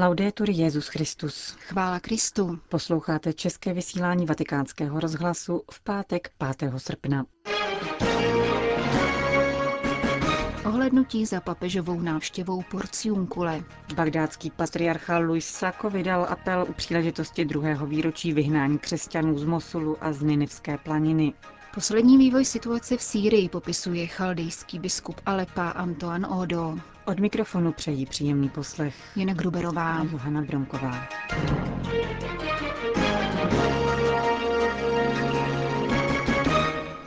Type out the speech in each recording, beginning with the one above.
Laudetur Jezus Christus. Chvála Kristu. Posloucháte české vysílání Vatikánského rozhlasu v pátek 5. srpna. Ohlednutí za papežovou návštěvou Porciunkule. Bagdátský patriarcha Luis Sako vydal apel u příležitosti druhého výročí vyhnání křesťanů z Mosulu a z Ninivské planiny. Poslední vývoj situace v Sýrii popisuje chaldejský biskup Alepa Antoine Odo. Od mikrofonu přejí příjemný poslech Jena Gruberová a Johana Bromková.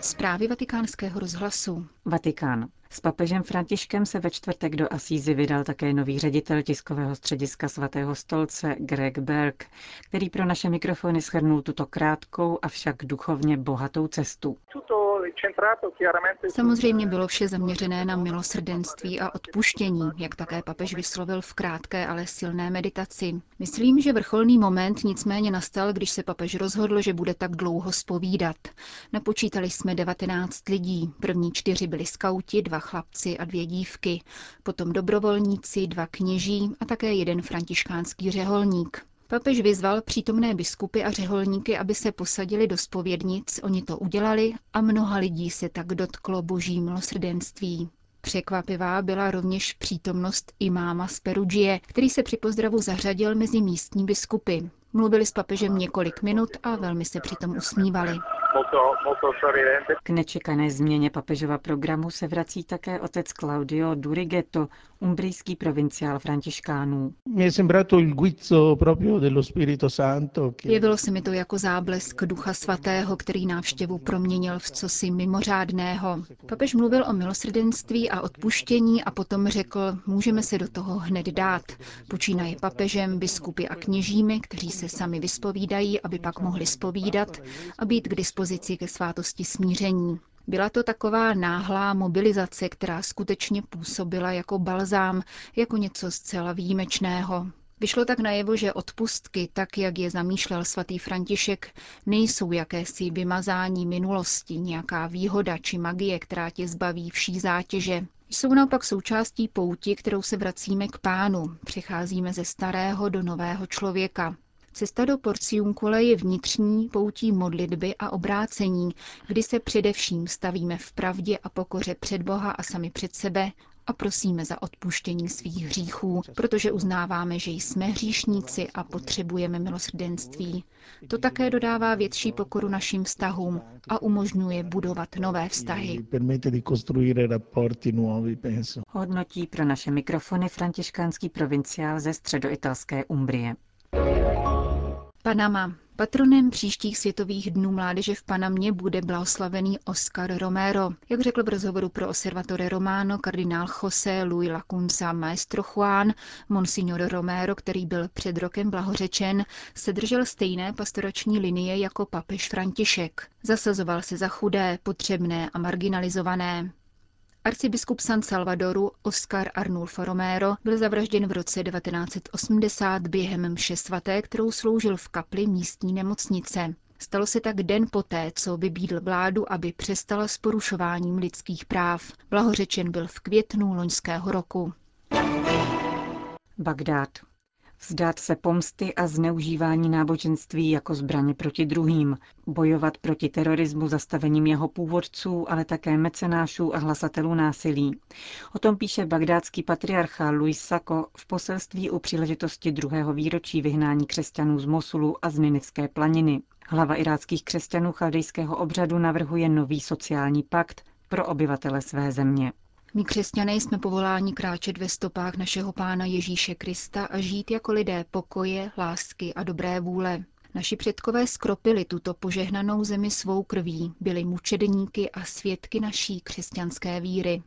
Zprávy vatikánského rozhlasu. Vatikán. S papežem Františkem se ve čtvrtek do Asízy vydal také nový ředitel tiskového střediska svatého stolce Greg Berg, který pro naše mikrofony schrnul tuto krátkou, avšak duchovně bohatou cestu. Samozřejmě bylo vše zaměřené na milosrdenství a odpuštění, jak také papež vyslovil v krátké, ale silné meditaci. Myslím, že vrcholný moment nicméně nastal, když se papež rozhodl, že bude tak dlouho spovídat. Napočítali jsme 19 lidí, první čtyři byli skauti, dva chlapci a dvě dívky, potom dobrovolníci, dva kněží a také jeden františkánský řeholník. Papež vyzval přítomné biskupy a řeholníky, aby se posadili do spovědnic, oni to udělali a mnoha lidí se tak dotklo boží milosrdenství. Překvapivá byla rovněž přítomnost imáma z Perugie, který se při pozdravu zařadil mezi místní biskupy. Mluvili s papežem několik minut a velmi se přitom usmívali. K nečekané změně papežova programu se vrací také otec Claudio Durigetto, umbrijský provinciál františkánů. Jevilo se mi to jako záblesk Ducha Svatého, který návštěvu proměnil v cosi mimořádného. Papež mluvil o milosrdenství a odpuštění a potom řekl, můžeme se do toho hned dát. Počínaje papežem, biskupy a kněžími, kteří se sami vyspovídají, aby pak mohli spovídat a být k dispozici ke svátosti smíření. Byla to taková náhlá mobilizace, která skutečně působila jako balzám, jako něco zcela výjimečného. Vyšlo tak najevo, že odpustky, tak jak je zamýšlel svatý František, nejsou jakési vymazání minulosti, nějaká výhoda či magie, která tě zbaví vší zátěže. Jsou naopak součástí pouti, kterou se vracíme k pánu. Přicházíme ze starého do nového člověka. Cesta do Porciunkule je vnitřní poutí modlitby a obrácení, kdy se především stavíme v pravdě a pokoře před Boha a sami před sebe a prosíme za odpuštění svých hříchů, protože uznáváme, že jsme hříšníci a potřebujeme milosrdenství. To také dodává větší pokoru našim vztahům a umožňuje budovat nové vztahy. Hodnotí pro naše mikrofony františkánský provinciál ze středoitalské Umbrie. Panama. Patronem příštích světových dnů mládeže v Panamě bude blahoslavený Oscar Romero. Jak řekl v rozhovoru pro Observatore Romano kardinál José Luis Lacunza Maestro Juan, Monsignor Romero, který byl před rokem blahořečen, se držel stejné pastorační linie jako papež František. Zasazoval se za chudé, potřebné a marginalizované. Arcibiskup San Salvadoru Oscar Arnulfo Romero byl zavražděn v roce 1980 během mše svaté, kterou sloužil v kapli místní nemocnice. Stalo se tak den poté, co vybídl vládu, aby přestala s porušováním lidských práv. Blahořečen byl v květnu loňského roku. Bagdád. Vzdát se pomsty a zneužívání náboženství jako zbraně proti druhým, bojovat proti terorismu zastavením jeho původců, ale také mecenášů a hlasatelů násilí. O tom píše bagdátský patriarcha Luis Sako v poselství u příležitosti druhého výročí vyhnání křesťanů z Mosulu a z Ninivské planiny. Hlava iráckých křesťanů chaldejského obřadu navrhuje nový sociální pakt pro obyvatele své země. My křesťané jsme povoláni kráčet ve stopách našeho Pána Ježíše Krista a žít jako lidé pokoje, lásky a dobré vůle. Naši předkové skropili tuto požehnanou zemi svou krví, byli mučedníky a svědky naší křesťanské víry.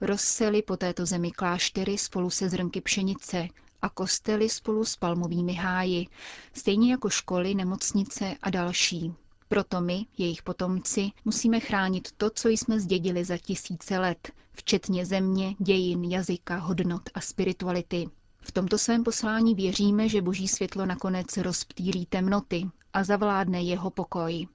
Rozseli po této zemi kláštery spolu se zrnky pšenice a kostely spolu s palmovými háji, stejně jako školy, nemocnice a další. Proto my, jejich potomci, musíme chránit to, co jsme zdědili za tisíce let, včetně země, dějin, jazyka, hodnot a spirituality. V tomto svém poslání věříme, že boží světlo nakonec rozptýlí temnoty a zavládne jeho pokoj.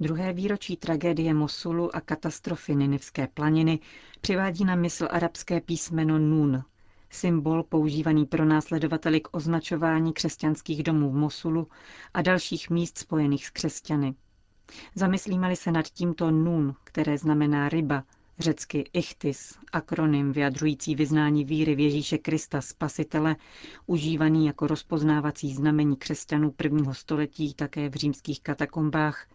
Druhé výročí tragédie Mosulu a katastrofy Ninivské planiny přivádí na mysl arabské písmeno Nun. Symbol používaný pro následovateli k označování křesťanských domů v Mosulu a dalších míst spojených s křesťany. Zamyslíme-li se nad tímto nun, které znamená ryba, řecky ichtis, akronym vyjadřující vyznání víry v Ježíše Krista Spasitele, užívaný jako rozpoznávací znamení křesťanů prvního století také v římských katakombách,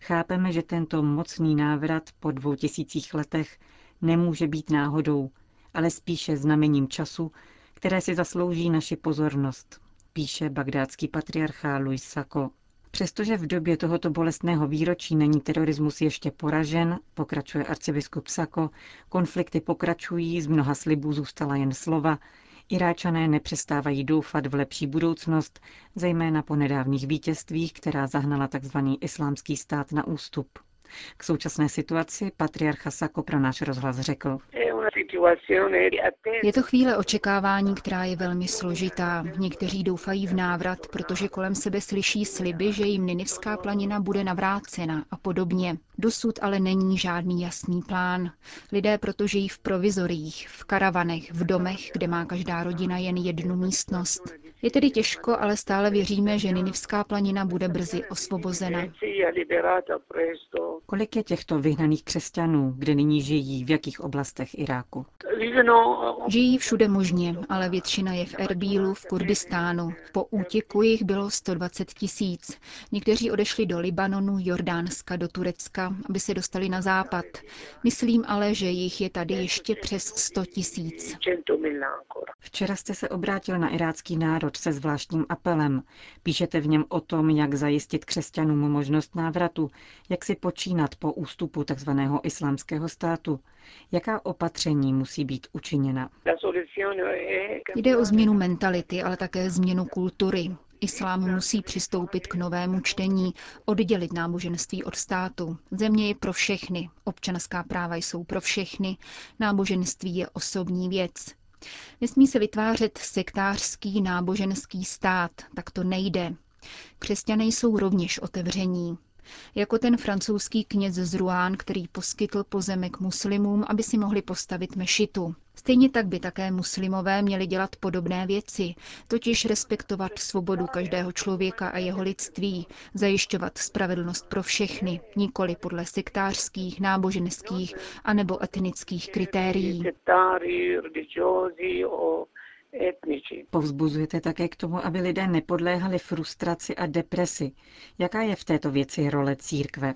chápeme, že tento mocný návrat po dvou tisících letech nemůže být náhodou, ale spíše znamením času, které si zaslouží naši pozornost, píše bagdátský patriarcha Luis Sako. Přestože v době tohoto bolestného výročí není terorismus ještě poražen, pokračuje arcibiskup Sako, konflikty pokračují, z mnoha slibů zůstala jen slova, Iráčané nepřestávají doufat v lepší budoucnost, zejména po nedávných vítězstvích, která zahnala tzv. islámský stát na ústup. K současné situaci patriarcha Sako pro náš rozhlas řekl. Je to chvíle očekávání, která je velmi složitá. Někteří doufají v návrat, protože kolem sebe slyší sliby, že jim Ninivská planina bude navrácena a podobně. Dosud ale není žádný jasný plán. Lidé proto žijí v provizoriích, v karavanech, v domech, kde má každá rodina jen jednu místnost. Je tedy těžko, ale stále věříme, že Ninivská planina bude brzy osvobozena. Kolik je těchto vyhnaných křesťanů, kde nyní žijí, v jakých oblastech Iráku? Žijí všude možně, ale většina je v Erbílu v Kurdistánu. Po útěku jich bylo 120 tisíc. Někteří odešli do Libanonu, Jordánska, do Turecka, aby se dostali na západ. Myslím ale, že jich je tady ještě přes 100 tisíc. Včera jste se obrátil na irácký národ se zvláštním apelem. Píšete v něm o tom, jak zajistit křesťanům možnost návratu, jak si počínat po ústupu tzv. islámského státu. Jaká opatření musí být učiněna? Jde o změnu mentality, ale také změnu kultury. Islám musí přistoupit k novému čtení, oddělit náboženství od státu. Země je pro všechny, občanská práva jsou pro všechny, náboženství je osobní věc. Nesmí se vytvářet sektářský náboženský stát, tak to nejde. Křesťané jsou rovněž otevření. Jako ten francouzský kněz z Rouen, který poskytl pozemek muslimům, aby si mohli postavit mešitu. Stejně tak by také muslimové měli dělat podobné věci, totiž respektovat svobodu každého člověka a jeho lidství, zajišťovat spravedlnost pro všechny, nikoli podle sektářských, náboženských anebo etnických kritérií. Povzbuzujete také k tomu, aby lidé nepodléhali frustraci a depresi. Jaká je v této věci role církve?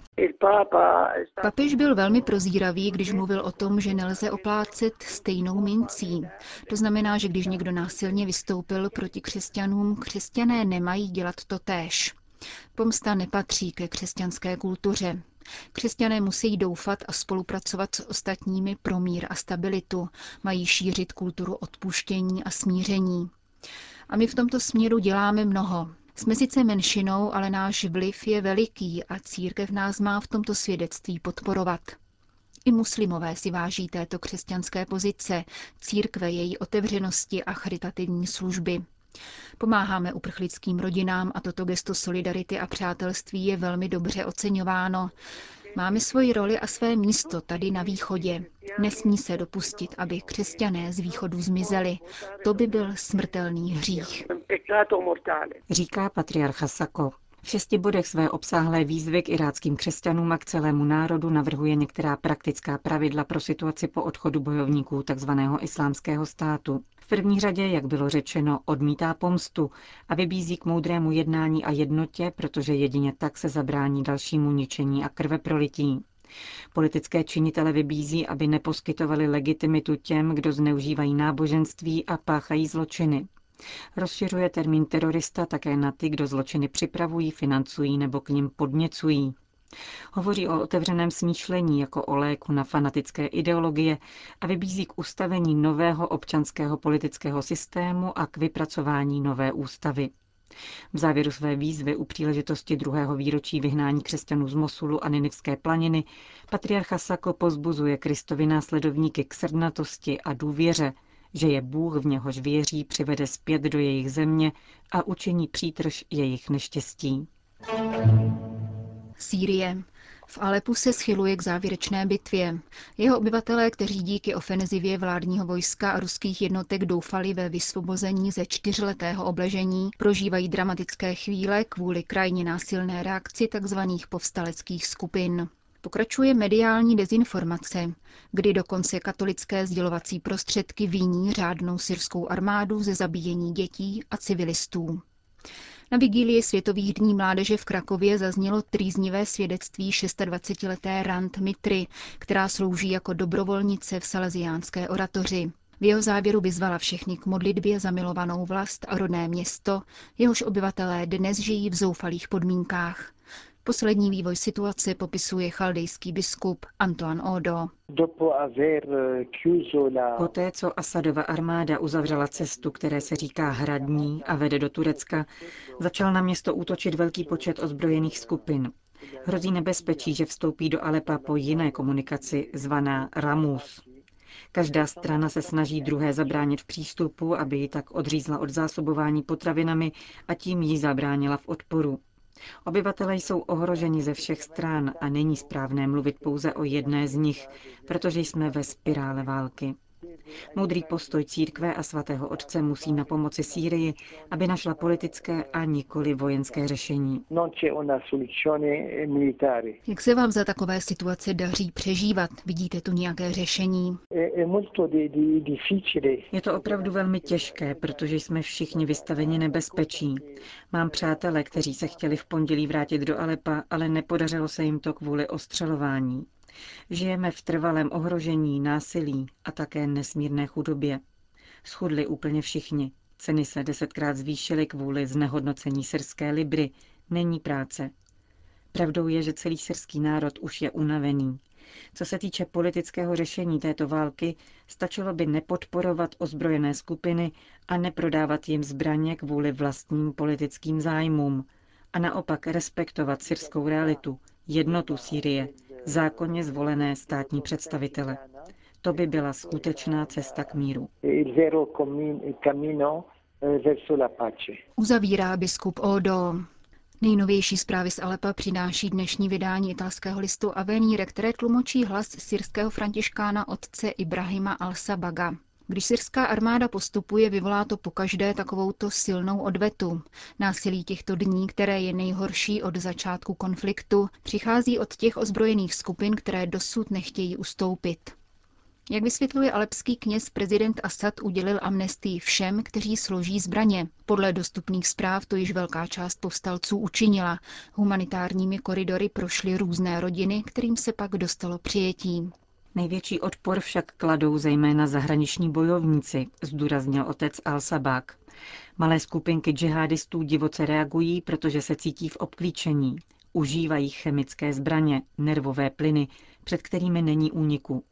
Papež byl velmi prozíravý, když mluvil o tom, že nelze oplácet stejnou mincí. To znamená, že když někdo násilně vystoupil proti křesťanům, křesťané nemají dělat to též. Pomsta nepatří ke křesťanské kultuře. Křesťané musí doufat a spolupracovat s ostatními pro mír a stabilitu, mají šířit kulturu odpuštění a smíření. A my v tomto směru děláme mnoho. Jsme sice menšinou, ale náš vliv je veliký a církev nás má v tomto svědectví podporovat. I muslimové si váží této křesťanské pozice, církve její otevřenosti a charitativní služby. Pomáháme uprchlickým rodinám a toto gesto solidarity a přátelství je velmi dobře oceňováno. Máme svoji roli a své místo tady na východě. Nesmí se dopustit, aby křesťané z východu zmizeli. To by byl smrtelný hřích. Říká patriarcha Sako. V šesti bodech své obsáhlé výzvy k iráckým křesťanům a k celému národu navrhuje některá praktická pravidla pro situaci po odchodu bojovníků tzv. islámského státu. V první řadě, jak bylo řečeno, odmítá pomstu a vybízí k moudrému jednání a jednotě, protože jedině tak se zabrání dalšímu ničení a krve prolití. Politické činitele vybízí, aby neposkytovali legitimitu těm, kdo zneužívají náboženství a páchají zločiny. Rozšiřuje termín terorista také na ty, kdo zločiny připravují, financují nebo k nim podněcují. Hovoří o otevřeném smýšlení jako o léku na fanatické ideologie a vybízí k ustavení nového občanského politického systému a k vypracování nové ústavy. V závěru své výzvy u příležitosti druhého výročí vyhnání křesťanů z Mosulu a Ninivské planiny patriarcha Sako pozbuzuje Kristovi následovníky k srdnatosti a důvěře, že je Bůh, v něhož věří, přivede zpět do jejich země a učiní přítrž jejich neštěstí. Sýrie. V Alepu se schyluje k závěrečné bitvě. Jeho obyvatelé, kteří díky ofenzivě vládního vojska a ruských jednotek doufali ve vysvobození ze čtyřletého obležení, prožívají dramatické chvíle kvůli krajně násilné reakci tzv. povstaleckých skupin. Pokračuje mediální dezinformace, kdy dokonce katolické sdělovací prostředky víní řádnou syrskou armádu ze zabíjení dětí a civilistů. Na vigílii Světových dní mládeže v Krakově zaznělo trýznivé svědectví 26-leté Rand Mitry, která slouží jako dobrovolnice v salesiánské oratoři. V jeho závěru vyzvala všechny k modlitbě za milovanou vlast a rodné město, jehož obyvatelé dnes žijí v zoufalých podmínkách. Poslední vývoj situace popisuje chaldejský biskup Antoine Odo. Poté, co Asadova armáda uzavřela cestu, které se říká Hradní a vede do Turecka, začal na město útočit velký počet ozbrojených skupin. Hrozí nebezpečí, že vstoupí do Alepa po jiné komunikaci, zvaná Ramus. Každá strana se snaží druhé zabránit v přístupu, aby ji tak odřízla od zásobování potravinami a tím jí zabránila v odporu. Obyvatelé jsou ohroženi ze všech stran a není správné mluvit pouze o jedné z nich, protože jsme ve spirále války. Moudrý postoj církve a svatého otce musí na pomoci Sýrii, aby našla politické a nikoli vojenské řešení. Jak se vám za takové situace daří přežívat? Vidíte tu nějaké řešení? Je to opravdu velmi těžké, protože jsme všichni vystaveni nebezpečí. Mám přátele, kteří se chtěli v pondělí vrátit do Alepa, ale nepodařilo se jim to kvůli ostřelování. Žijeme v trvalém ohrožení, násilí a také nesmírné chudobě. Schudli úplně všichni. Ceny se desetkrát zvýšily kvůli znehodnocení syrské libry. Není práce. Pravdou je, že celý syrský národ už je unavený. Co se týče politického řešení této války, stačilo by nepodporovat ozbrojené skupiny a neprodávat jim zbraně kvůli vlastním politickým zájmům a naopak respektovat syrskou realitu, jednotu Sýrie, zákonně zvolené státní představitele. To by byla skutečná cesta k míru. Uzavírá biskup Odo. Nejnovější zprávy z Alepa přináší dnešní vydání italského listu Avenire, které tlumočí hlas syrského františkána otce Ibrahima al-Sabaga. Když syrská armáda postupuje, vyvolá to pokaždé takovouto silnou odvetu. Násilí těchto dní, které je nejhorší od začátku konfliktu, přichází od těch ozbrojených skupin, které dosud nechtějí ustoupit. Jak vysvětluje alepský kněz, prezident Assad udělil amnestii všem, kteří složí zbraně. Podle dostupných zpráv to již velká část povstalců učinila. Humanitárními koridory prošly různé rodiny, kterým se pak dostalo přijetí. Největší odpor však kladou zejména zahraniční bojovníci, zdůraznil otec Al-Sabak. Malé skupinky džihadistů divoce reagují, protože se cítí v obklíčení. Užívají chemické zbraně, nervové plyny, před kterými není úniku.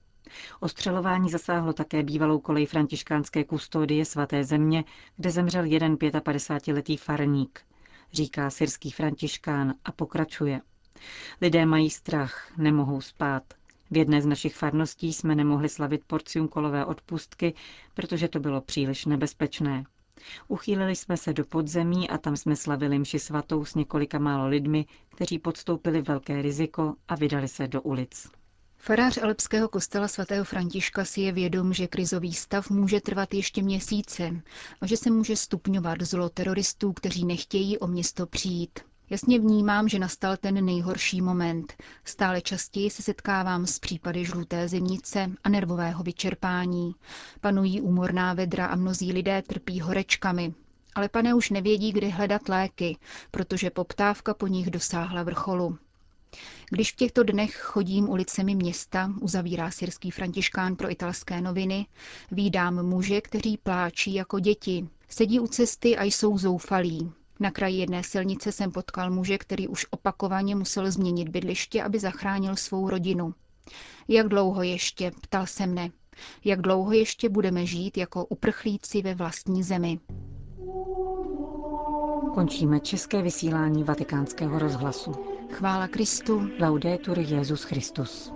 Ostřelování zasáhlo také bývalou kolej františkánské kustodie svaté země, kde zemřel jeden 55-letý farník. Říká syrský františkán a pokračuje. Lidé mají strach, nemohou spát. V jedné z našich farností jsme nemohli slavit porcium kolové odpustky, protože to bylo příliš nebezpečné. Uchýlili jsme se do podzemí a tam jsme slavili mši svatou s několika málo lidmi, kteří podstoupili velké riziko a vydali se do ulic. Farář Alepského kostela svatého Františka si je vědom, že krizový stav může trvat ještě měsíce a že se může stupňovat zlo teroristů, kteří nechtějí o město přijít. Jasně vnímám, že nastal ten nejhorší moment. Stále častěji se setkávám s případy žluté zimnice a nervového vyčerpání. Panují úmorná vedra a mnozí lidé trpí horečkami. Ale pane už nevědí, kdy hledat léky, protože poptávka po nich dosáhla vrcholu. Když v těchto dnech chodím ulicemi města, uzavírá syrský františkán pro italské noviny, výdám muže, kteří pláčí jako děti. Sedí u cesty a jsou zoufalí. Na kraji jedné silnice jsem potkal muže, který už opakovaně musel změnit bydliště, aby zachránil svou rodinu. Jak dlouho ještě, ptal se mne, jak dlouho ještě budeme žít jako uprchlíci ve vlastní zemi. Končíme české vysílání vatikánského rozhlasu. Chvála Kristu. Laudetur Jezus Christus.